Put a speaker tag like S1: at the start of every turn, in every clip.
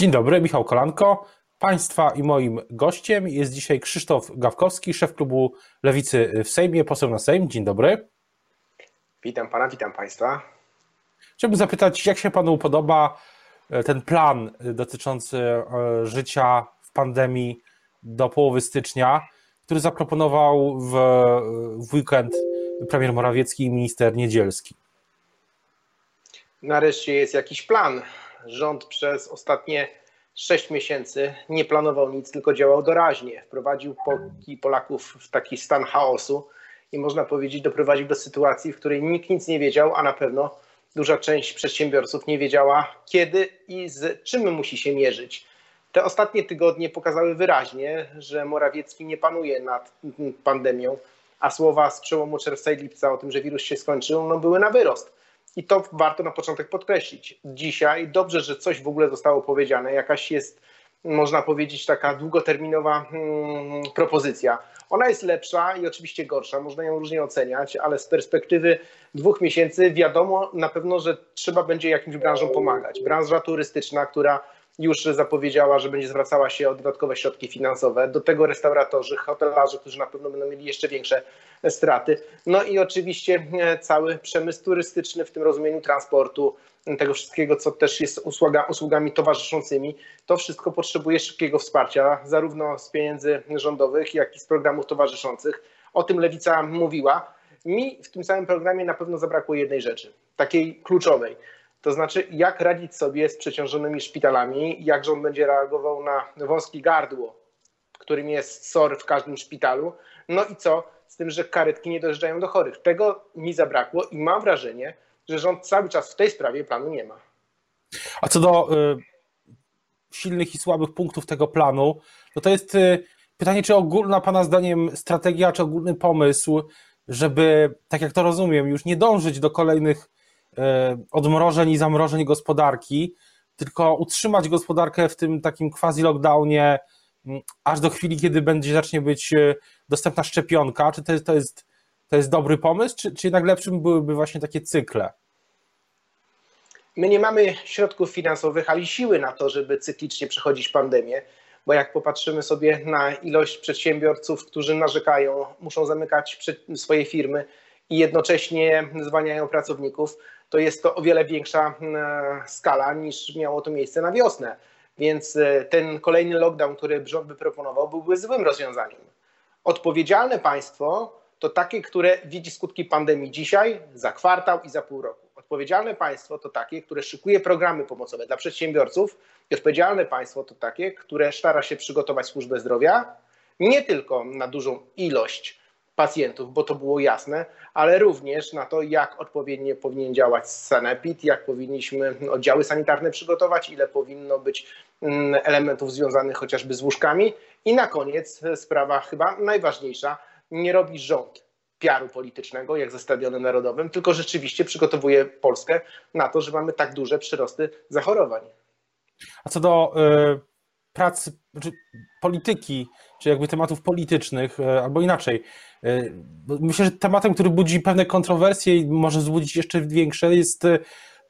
S1: Dzień dobry, Michał Kolanko. Państwa i moim gościem jest dzisiaj Krzysztof Gawkowski, szef klubu Lewicy w Sejmie, poseł na Sejm. Dzień dobry.
S2: Witam pana, witam państwa.
S1: Chciałbym zapytać, jak się panu podoba e, ten plan dotyczący e, życia w pandemii do połowy stycznia, który zaproponował w, w weekend premier Morawiecki i minister Niedzielski?
S2: Nareszcie jest jakiś plan. Rząd przez ostatnie sześć miesięcy nie planował nic, tylko działał doraźnie. Wprowadził Polki Polaków w taki stan chaosu i można powiedzieć doprowadził do sytuacji, w której nikt nic nie wiedział, a na pewno duża część przedsiębiorców nie wiedziała kiedy i z czym musi się mierzyć. Te ostatnie tygodnie pokazały wyraźnie, że Morawiecki nie panuje nad pandemią, a słowa z przełomu czerwca i lipca o tym, że wirus się skończył, no były na wyrost. I to warto na początek podkreślić. Dzisiaj dobrze, że coś w ogóle zostało powiedziane, jakaś jest, można powiedzieć, taka długoterminowa hmm, propozycja. Ona jest lepsza i oczywiście gorsza, można ją różnie oceniać, ale z perspektywy dwóch miesięcy wiadomo na pewno, że trzeba będzie jakimś branżom pomagać. Branża turystyczna, która już zapowiedziała, że będzie zwracała się o dodatkowe środki finansowe. Do tego restauratorzy, hotelarze, którzy na pewno będą mieli jeszcze większe straty. No i oczywiście e, cały przemysł turystyczny w tym rozumieniu transportu, tego wszystkiego, co też jest usługa, usługami towarzyszącymi. To wszystko potrzebuje szybkiego wsparcia, zarówno z pieniędzy rządowych, jak i z programów towarzyszących. O tym Lewica mówiła. Mi w tym samym programie na pewno zabrakło jednej rzeczy, takiej kluczowej to znaczy, jak radzić sobie z przeciążonymi szpitalami, jak rząd będzie reagował na wąskie gardło, którym jest SOR w każdym szpitalu. No i co z tym, że karetki nie dojeżdżają do chorych. Tego mi zabrakło i mam wrażenie, że rząd cały czas w tej sprawie planu nie ma.
S1: A co do y, silnych i słabych punktów tego planu, no to jest y, pytanie, czy ogólna Pana zdaniem strategia, czy ogólny pomysł, żeby, tak jak to rozumiem, już nie dążyć do kolejnych odmrożeń i zamrożeń gospodarki, tylko utrzymać gospodarkę w tym takim quasi-lockdownie mm, aż do chwili, kiedy będzie zacznie być e, dostępna szczepionka. Czy to jest, to jest, to jest dobry pomysł, czy, czy jednak lepszym byłyby właśnie takie cykle?
S2: My nie mamy środków finansowych, ale siły na to, żeby cyklicznie przechodzić pandemię, bo jak popatrzymy sobie na ilość przedsiębiorców, którzy narzekają, muszą zamykać swoje firmy i jednocześnie zwalniają pracowników, to jest to o wiele większa e, skala niż miało to miejsce na wiosnę. Więc e, ten kolejny lockdown, który rząd by proponował, byłby złym rozwiązaniem. Odpowiedzialne państwo to takie, które widzi skutki pandemii dzisiaj, za kwartał i za pół roku. Odpowiedzialne państwo to takie, które szykuje programy pomocowe dla przedsiębiorców i odpowiedzialne państwo to takie, które stara się przygotować służbę zdrowia nie tylko na dużą ilość pacjentów, bo to było jasne, ale również na to, jak odpowiednio powinien działać sanepid, jak powinniśmy oddziały sanitarne przygotować, ile powinno być mm, elementów związanych chociażby z łóżkami. I na koniec sprawa chyba najważniejsza, nie robi rząd piaru politycznego, jak ze Stadionem Narodowym, tylko rzeczywiście przygotowuje Polskę na to, że mamy tak duże przyrosty zachorowań.
S1: A co do y, pracy, czy polityki, czy jakby tematów politycznych, y, albo inaczej, E, myślę, że tematem, który budzi pewne kontrowersje i może wzbudzić jeszcze większe, jest e,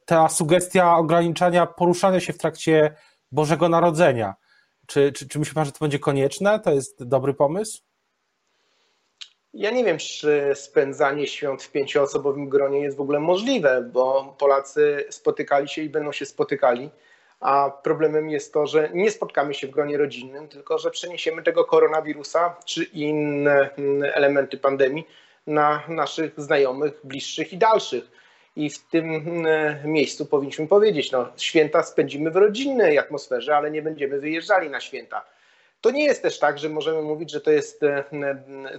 S1: ta sugestia ograniczania poruszania się w trakcie Bożego Narodzenia. Czy, czy, czy myśli Pan, że to będzie konieczne? To jest dobry pomysł?
S2: Ja nie wiem, czy spędzanie świąt w pięcioosobowym gronie jest w ogóle możliwe, bo Polacy spotykali się i będą się spotykali a problemem jest to, że nie spotkamy się w gronie rodzinnym, tylko że przeniesiemy tego koronawirusa czy inne mm, elementy pandemii na naszych znajomych, bliższych i dalszych. I w tym mm, miejscu powinniśmy powiedzieć, no, święta spędzimy w rodzinnej atmosferze, ale nie będziemy wyjeżdżali na święta. To nie jest też tak, że możemy mówić, że to jest e,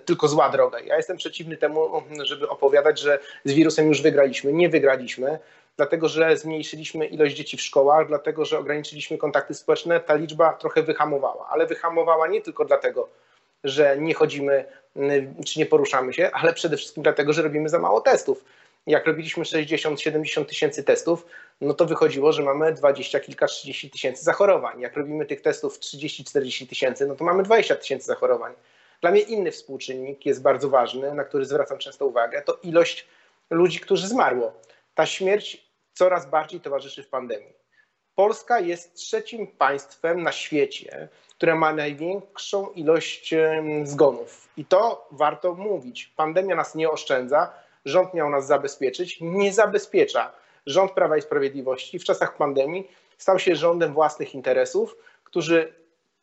S2: tylko zła droga. Ja jestem przeciwny temu, żeby opowiadać, że z wirusem już wygraliśmy. Nie wygraliśmy dlatego że zmniejszyliśmy ilość dzieci w szkołach, dlatego że ograniczyliśmy kontakty społeczne, ta liczba trochę wyhamowała. Ale wyhamowała nie tylko dlatego, że nie chodzimy mm, czy nie poruszamy się, ale przede wszystkim dlatego, że robimy za mało testów. Jak robiliśmy 60-70 tysięcy testów, no to wychodziło, że mamy 20 kilka, 30 tysięcy zachorowań. Jak robimy tych testów 30-40 tysięcy, no to mamy 20 tysięcy zachorowań. Dla mnie inny współczynnik jest bardzo ważny, na który zwracam często uwagę, to ilość ludzi, którzy zmarło. Ta śmierć coraz bardziej towarzyszy w pandemii. Polska jest trzecim państwem na świecie, które ma największą ilość zgonów. I to warto mówić. Pandemia nas nie oszczędza, rząd miał nas zabezpieczyć, nie zabezpiecza. Rząd Prawa i Sprawiedliwości w czasach pandemii stał się rządem własnych interesów, którzy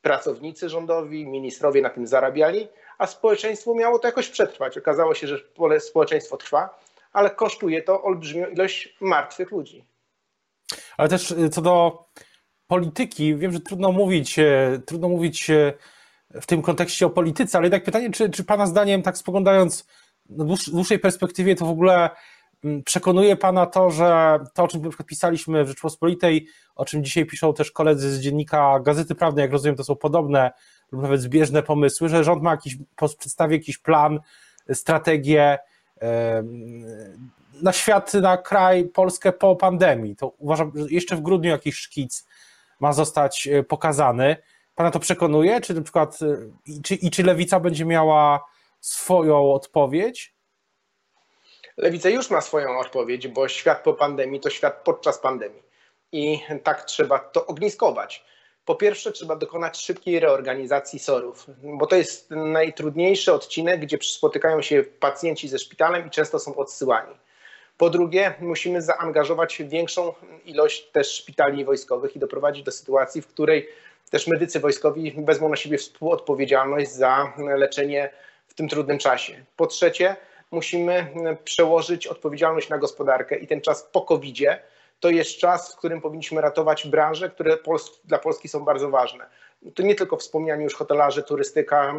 S2: pracownicy rządowi, ministrowie na tym zarabiali, a społeczeństwo miało to jakoś przetrwać. Okazało się, że społeczeństwo trwa, ale kosztuje to olbrzymią ilość martwych ludzi.
S1: Ale też y, co do polityki, wiem, że trudno mówić, e, trudno mówić e, w tym kontekście o polityce, ale jednak pytanie, czy, czy Pana zdaniem, tak spoglądając na dłuższej perspektywie, to w ogóle mm, przekonuje Pana to, że to, o czym na pisaliśmy w Rzeczpospolitej, o czym dzisiaj piszą też koledzy z dziennika Gazety Prawnej, jak rozumiem, to są podobne lub nawet zbieżne pomysły, że rząd ma jakiś, przedstawi jakiś plan, strategię na świat, na kraj, Polskę po pandemii. To uważam, że jeszcze w grudniu jakiś szkic ma zostać e, pokazany. Pana to przekonuje? Czy na przykład e, i czy, i czy lewica będzie miała swoją odpowiedź?
S2: Lewica już ma swoją odpowiedź, bo świat po pandemii to świat podczas pandemii. I tak trzeba to ogniskować. Po pierwsze, trzeba dokonać szybkiej reorganizacji SOR-ów, bo to jest najtrudniejszy odcinek, gdzie spotykają się pacjenci ze szpitalem i często są odsyłani. Po drugie, musimy zaangażować większą ilość też szpitali wojskowych i doprowadzić do sytuacji, w której też medycy wojskowi wezmą na siebie współodpowiedzialność za leczenie w tym trudnym czasie. Po trzecie, musimy przełożyć odpowiedzialność na gospodarkę i ten czas po COVID-zie to jest czas, w którym powinniśmy ratować branże, które dla Polski są bardzo ważne. To nie tylko wspomniani już hotelarze, turystyka,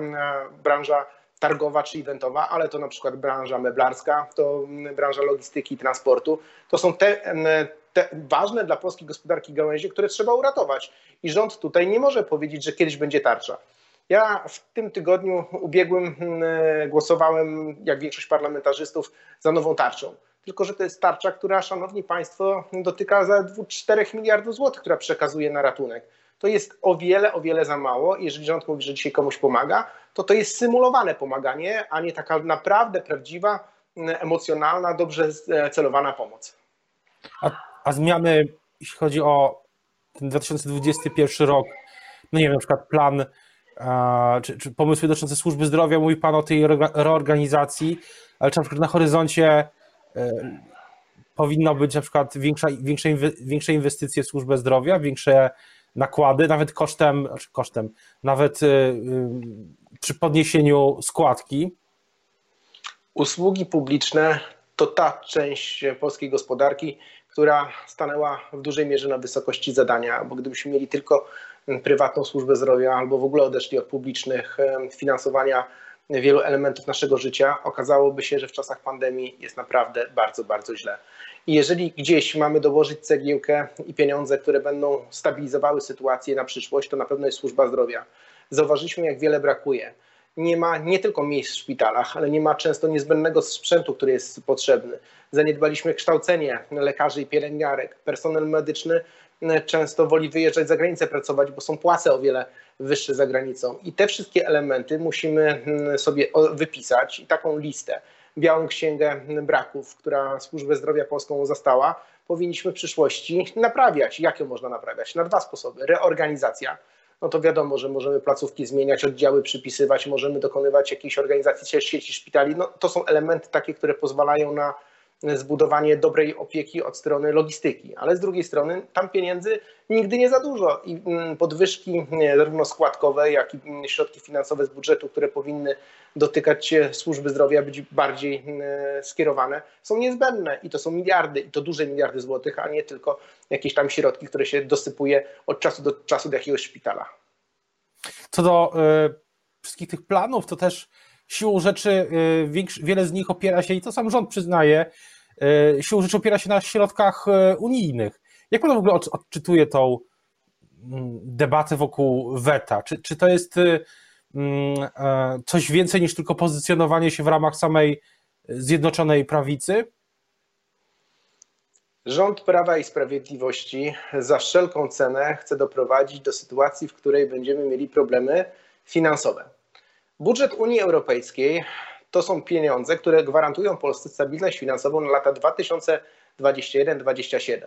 S2: branża targowa czy eventowa, ale to na przykład branża meblarska, to branża logistyki i transportu. To są te, te ważne dla polskiej gospodarki gałęzie, które trzeba uratować. I rząd tutaj nie może powiedzieć, że kiedyś będzie tarcza. Ja w tym tygodniu ubiegłym głosowałem, jak większość parlamentarzystów, za nową tarczą. Tylko, że to jest tarcza, która, szanowni państwo, dotyka za 2-4 miliardów złotych, która przekazuje na ratunek to jest o wiele, o wiele za mało. Jeżeli rząd mówi, że dzisiaj komuś pomaga, to to jest symulowane pomaganie, a nie taka naprawdę prawdziwa, emocjonalna, dobrze celowana pomoc.
S1: A, a zmiany, jeśli chodzi o ten 2021 rok, no nie wiem, na przykład plan czy, czy, pomysły dotyczące służby zdrowia, mówi Pan o tej reorganizacji, ale czy na przykład na horyzoncie e, powinno być na przykład większa, większe, większe inwestycje w służbę zdrowia, większe nakłady, nawet kosztem, znaczy kosztem, nawet y, y, przy podniesieniu składki.
S2: Usługi publiczne to ta część polskiej gospodarki, która stanęła w dużej mierze na wysokości zadania, bo gdybyśmy mieli tylko prywatną służbę zdrowia albo w ogóle odeszli od publicznych finansowania wielu elementów naszego życia, okazałoby się, że w czasach pandemii jest naprawdę bardzo, bardzo źle. I jeżeli gdzieś mamy dołożyć cegiełkę i pieniądze, które będą stabilizowały sytuację na przyszłość, to na pewno jest służba zdrowia. Zauważyliśmy, jak wiele brakuje. Nie ma nie tylko miejsc w szpitalach, ale nie ma często niezbędnego sprzętu, który jest potrzebny. Zaniedbaliśmy kształcenie lekarzy i pielęgniarek. Personel medyczny często woli wyjeżdżać za granicę pracować, bo są płace o wiele wyższe za granicą. I te wszystkie elementy musimy sobie wypisać i taką listę białą księgę braków, która służbę zdrowia polską zastała, powinniśmy w przyszłości naprawiać. Jak ją można naprawiać? Na dwa sposoby. Reorganizacja. No to wiadomo, że możemy placówki zmieniać, oddziały przypisywać, możemy dokonywać jakiejś organizacji sieci szpitali. No, to są elementy takie, które pozwalają na zbudowanie dobrej opieki od strony logistyki, ale z drugiej strony tam pieniędzy nigdy nie za dużo i mm, podwyżki zarówno składkowe, jak i mm, środki finansowe z budżetu, które powinny dotykać służby zdrowia, być bardziej mm, skierowane, są niezbędne i to są miliardy i to duże miliardy złotych, a nie tylko jakieś tam środki, które się dosypuje od czasu do czasu do jakiegoś szpitala.
S1: Co do y, wszystkich tych planów, to też siłą rzeczy y, wiele z nich opiera się, i to sam rząd przyznaje, y, siłą rzeczy opiera się na środkach y, unijnych. Jak pan w ogóle odczytuje tą mm, debatę wokół weta? Czy, czy to jest mm, e, coś więcej niż tylko pozycjonowanie się w ramach samej Zjednoczonej Prawicy?
S2: Rząd Prawa i Sprawiedliwości za wszelką cenę chce doprowadzić do sytuacji, w której będziemy mieli problemy finansowe. Budżet Unii Europejskiej to są pieniądze, które gwarantują Polsce stabilność finansową na lata 2021-2027.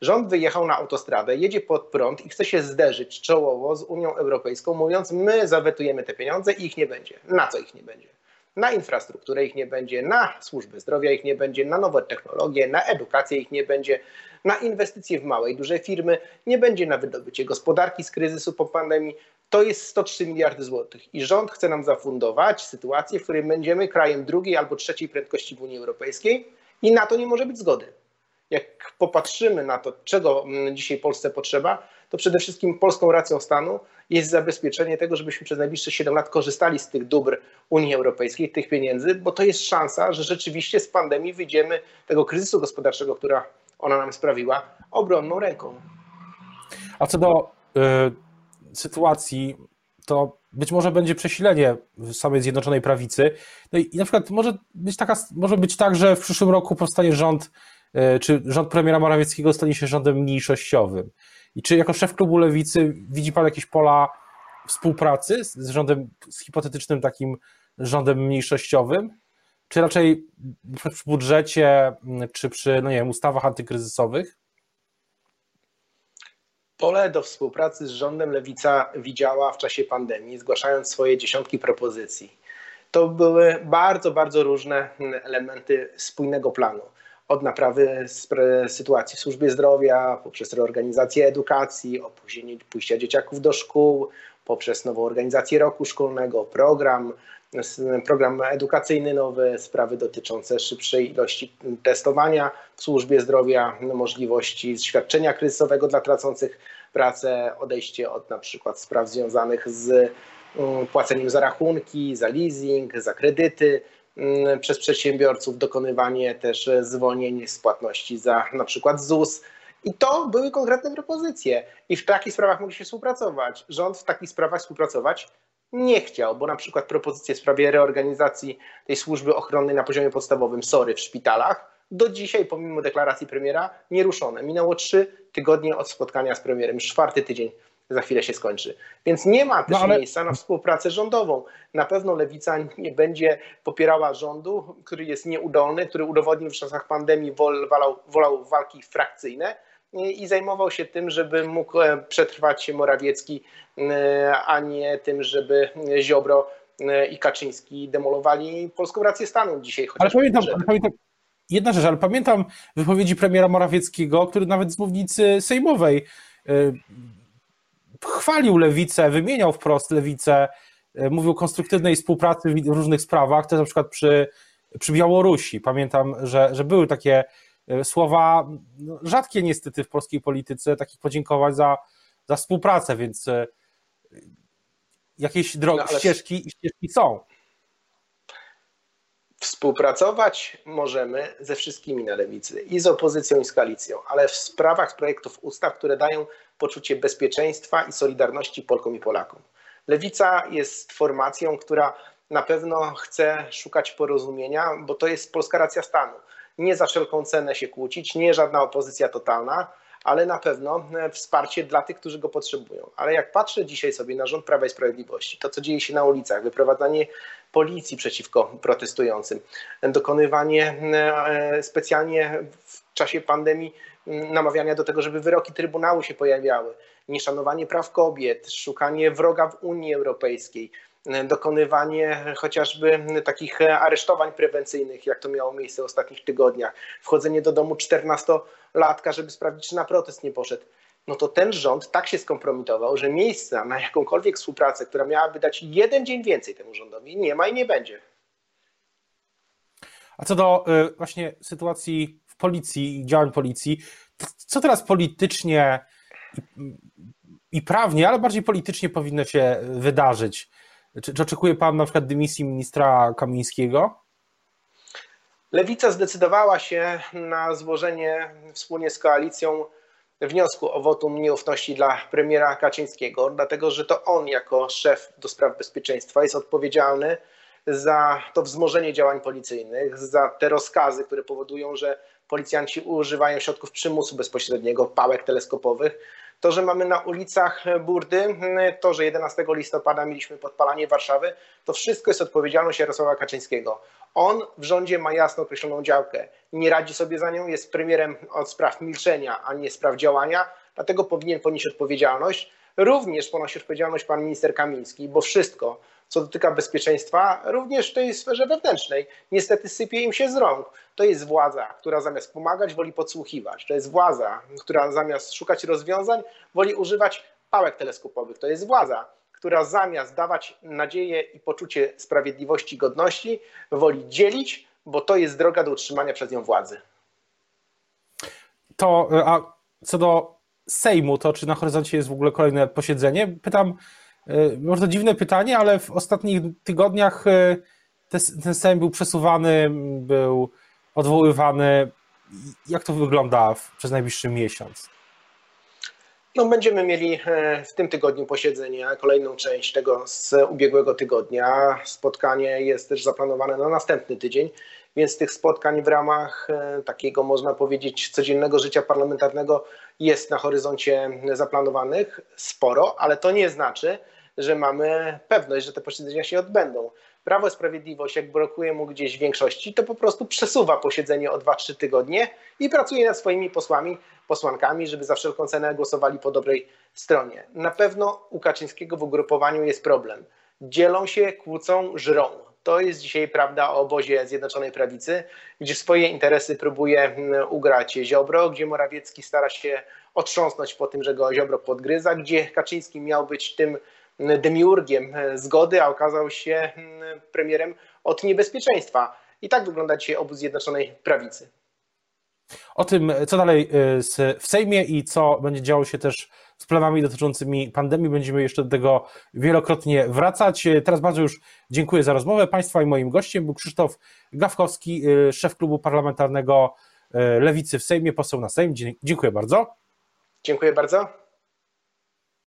S2: Rząd wyjechał na autostradę, jedzie pod prąd i chce się zderzyć czołowo z Unią Europejską, mówiąc: My zawetujemy te pieniądze i ich nie będzie. Na co ich nie będzie? Na infrastrukturę ich nie będzie, na służbę zdrowia ich nie będzie, na nowe technologie, na edukację ich nie będzie, na inwestycje w małe i duże firmy, nie będzie na wydobycie gospodarki z kryzysu po pandemii. To jest 103 miliardy złotych i rząd chce nam zafundować sytuację, w której będziemy krajem drugiej albo trzeciej prędkości w Unii Europejskiej i na to nie może być zgody. Jak popatrzymy na to, czego mm, dzisiaj Polsce potrzeba, to przede wszystkim polską racją stanu jest zabezpieczenie tego, żebyśmy przez najbliższe 7 lat korzystali z tych dóbr Unii Europejskiej, tych pieniędzy, bo to jest szansa, że rzeczywiście z pandemii wyjdziemy tego kryzysu gospodarczego, która ona nam sprawiła, obronną ręką.
S1: A co do y, sytuacji, to być może będzie przesilenie samej Zjednoczonej Prawicy. No i, i na przykład może być, taka, może być tak, że w przyszłym roku powstanie rząd, y, czy rząd premiera Morawieckiego stanie się rządem mniejszościowym. I czy jako szef klubu Lewicy widzi Pan jakieś pola współpracy z rządem, z hipotetycznym takim rządem mniejszościowym? Czy raczej przy budżecie, czy przy no nie wiem, ustawach antykryzysowych?
S2: Pole do współpracy z rządem Lewica widziała w czasie pandemii, zgłaszając swoje dziesiątki propozycji. To były bardzo, bardzo różne elementy spójnego planu od naprawy sytuacji w służbie zdrowia, poprzez reorganizację edukacji, opóźnienie pójścia dzieciaków do szkół, poprzez nową organizację roku szkolnego, program, program edukacyjny nowy, sprawy dotyczące szybszej ilości testowania w służbie zdrowia, możliwości świadczenia kryzysowego dla tracących pracę, odejście od na przykład spraw związanych z mm, płaceniem za rachunki, za leasing, za kredyty, Mm, przez przedsiębiorców, dokonywanie też zwolnień z płatności za na przykład ZUS. I to były konkretne propozycje. I w takich sprawach mogliśmy współpracować. Rząd w takich sprawach współpracować nie chciał, bo na przykład propozycje w sprawie reorganizacji tej służby ochronnej na poziomie podstawowym SORY w szpitalach do dzisiaj, pomimo deklaracji premiera, nieruszone. Minęło trzy tygodnie od spotkania z premierem, już czwarty tydzień za chwilę się skończy. Więc nie ma też no, ale... miejsca na współpracę rządową. Na pewno lewica nie będzie popierała rządu, który jest nieudolny, który udowodnił w czasach pandemii wolał, wolał walki frakcyjne i zajmował się tym, żeby mógł e, przetrwać Morawiecki, e, a nie tym, żeby Ziobro e, i Kaczyński demolowali polską rację stanu dzisiaj.
S1: Ale pamiętam, ale pamiętam, jedna rzecz, ale pamiętam wypowiedzi premiera Morawieckiego, który nawet z mównicy sejmowej chwalił lewicę, wymieniał wprost lewicę, mówił o konstruktywnej współpracy w różnych sprawach, to na przykład przy, przy Białorusi. Pamiętam, że, że były takie słowa no, rzadkie niestety w polskiej polityce, takich podziękowań za, za współpracę, więc e, jakieś drogi, no, ale... ścieżki, ścieżki są.
S2: Współpracować możemy ze wszystkimi na lewicy, i z opozycją, i z koalicją, ale w sprawach projektów ustaw, które dają poczucie bezpieczeństwa i solidarności Polkom i Polakom. Lewica jest formacją, która na pewno chce szukać porozumienia, bo to jest polska racja stanu. Nie za wszelką cenę się kłócić, nie żadna opozycja totalna, ale na pewno e, wsparcie dla tych, którzy go potrzebują. Ale jak patrzę dzisiaj sobie na rząd Prawa i Sprawiedliwości, to co dzieje się na ulicach, wyprowadzanie policji przeciwko protestującym, dokonywanie e, specjalnie w czasie pandemii namawiania do tego, żeby wyroki Trybunału się pojawiały, nieszanowanie praw kobiet, szukanie wroga w Unii Europejskiej, dokonywanie chociażby takich aresztowań prewencyjnych, jak to miało miejsce w ostatnich tygodniach, wchodzenie do domu 14-latka, żeby sprawdzić, czy na protest nie poszedł. No to ten rząd tak się skompromitował, że miejsca na jakąkolwiek współpracę, która miałaby dać jeden dzień więcej temu rządowi, nie ma i nie będzie.
S1: A co do y, właśnie sytuacji w policji i działań policji, co teraz politycznie i prawnie, ale bardziej politycznie powinno się wydarzyć? Czy, czy oczekuje Pan na przykład dymisji ministra Kamińskiego?
S2: Lewica zdecydowała się na złożenie wspólnie z koalicją wniosku o wotum nieufności dla premiera Kaczyńskiego, dlatego że to on jako szef do spraw bezpieczeństwa jest odpowiedzialny za to wzmożenie działań policyjnych, za te rozkazy, które powodują, że policjanci używają środków przymusu bezpośredniego, pałek teleskopowych. To, że mamy na ulicach burdy, to, że 11 listopada mieliśmy podpalanie Warszawy, to wszystko jest odpowiedzialność Jarosława Kaczyńskiego. On w rządzie ma jasno określoną działkę. Nie radzi sobie za nią, jest premierem od spraw milczenia, a nie spraw działania, dlatego powinien ponieść odpowiedzialność. Również ponosi odpowiedzialność pan minister Kamiński, bo wszystko, co dotyka bezpieczeństwa, również w tej sferze wewnętrznej, niestety sypie im się z rąk. To jest władza, która zamiast pomagać, woli podsłuchiwać. To jest władza, która zamiast szukać rozwiązań, woli używać pałek teleskopowych. To jest władza, która zamiast dawać nadzieję i poczucie sprawiedliwości godności, woli dzielić, bo to jest droga do utrzymania przez nią władzy.
S1: To, a co do Sejmu, to czy na horyzoncie jest w ogóle kolejne posiedzenie? Pytam, e, może to dziwne pytanie, ale w ostatnich tygodniach e, ten Sejm był przesuwany, był odwoływany. Jak to wygląda przez najbliższy miesiąc?
S2: No, będziemy mieli e, w tym tygodniu posiedzenie, kolejną część tego z ubiegłego tygodnia. Spotkanie jest też zaplanowane na następny tydzień, więc tych spotkań w ramach e, takiego, można powiedzieć, codziennego życia parlamentarnego jest na horyzoncie zaplanowanych sporo, ale to nie znaczy, że mamy pewność, że te posiedzenia się odbędą. Prawo i Sprawiedliwość, jak brakuje mu gdzieś większości, to po prostu przesuwa posiedzenie o 2-3 tygodnie i pracuje nad swoimi posłami, posłankami, żeby za wszelką cenę głosowali po dobrej stronie. Na pewno u Kaczyńskiego w ugrupowaniu jest problem. Dzielą się, kłócą, żrą. To jest dzisiaj prawda o obozie Zjednoczonej Prawicy, gdzie swoje interesy próbuje mm, ugrać Ziobro, gdzie Morawiecki stara się otrząsnąć po tym, że go Ziobro podgryza, gdzie Kaczyński miał być tym demiurgiem e, zgody, a okazał się mm, premierem od niebezpieczeństwa. I tak wygląda dzisiaj obóz Zjednoczonej Prawicy.
S1: O tym, co dalej e, w Sejmie i co będzie działo się też z planami dotyczącymi pandemii, będziemy jeszcze do tego wielokrotnie wracać. E, teraz bardzo już dziękuję za rozmowę Państwa i moim gościem był Krzysztof Gawkowski, szef klubu parlamentarnego Lewicy w Sejmie, poseł na Sejm. Dziękuję bardzo.
S2: Dziękuję bardzo.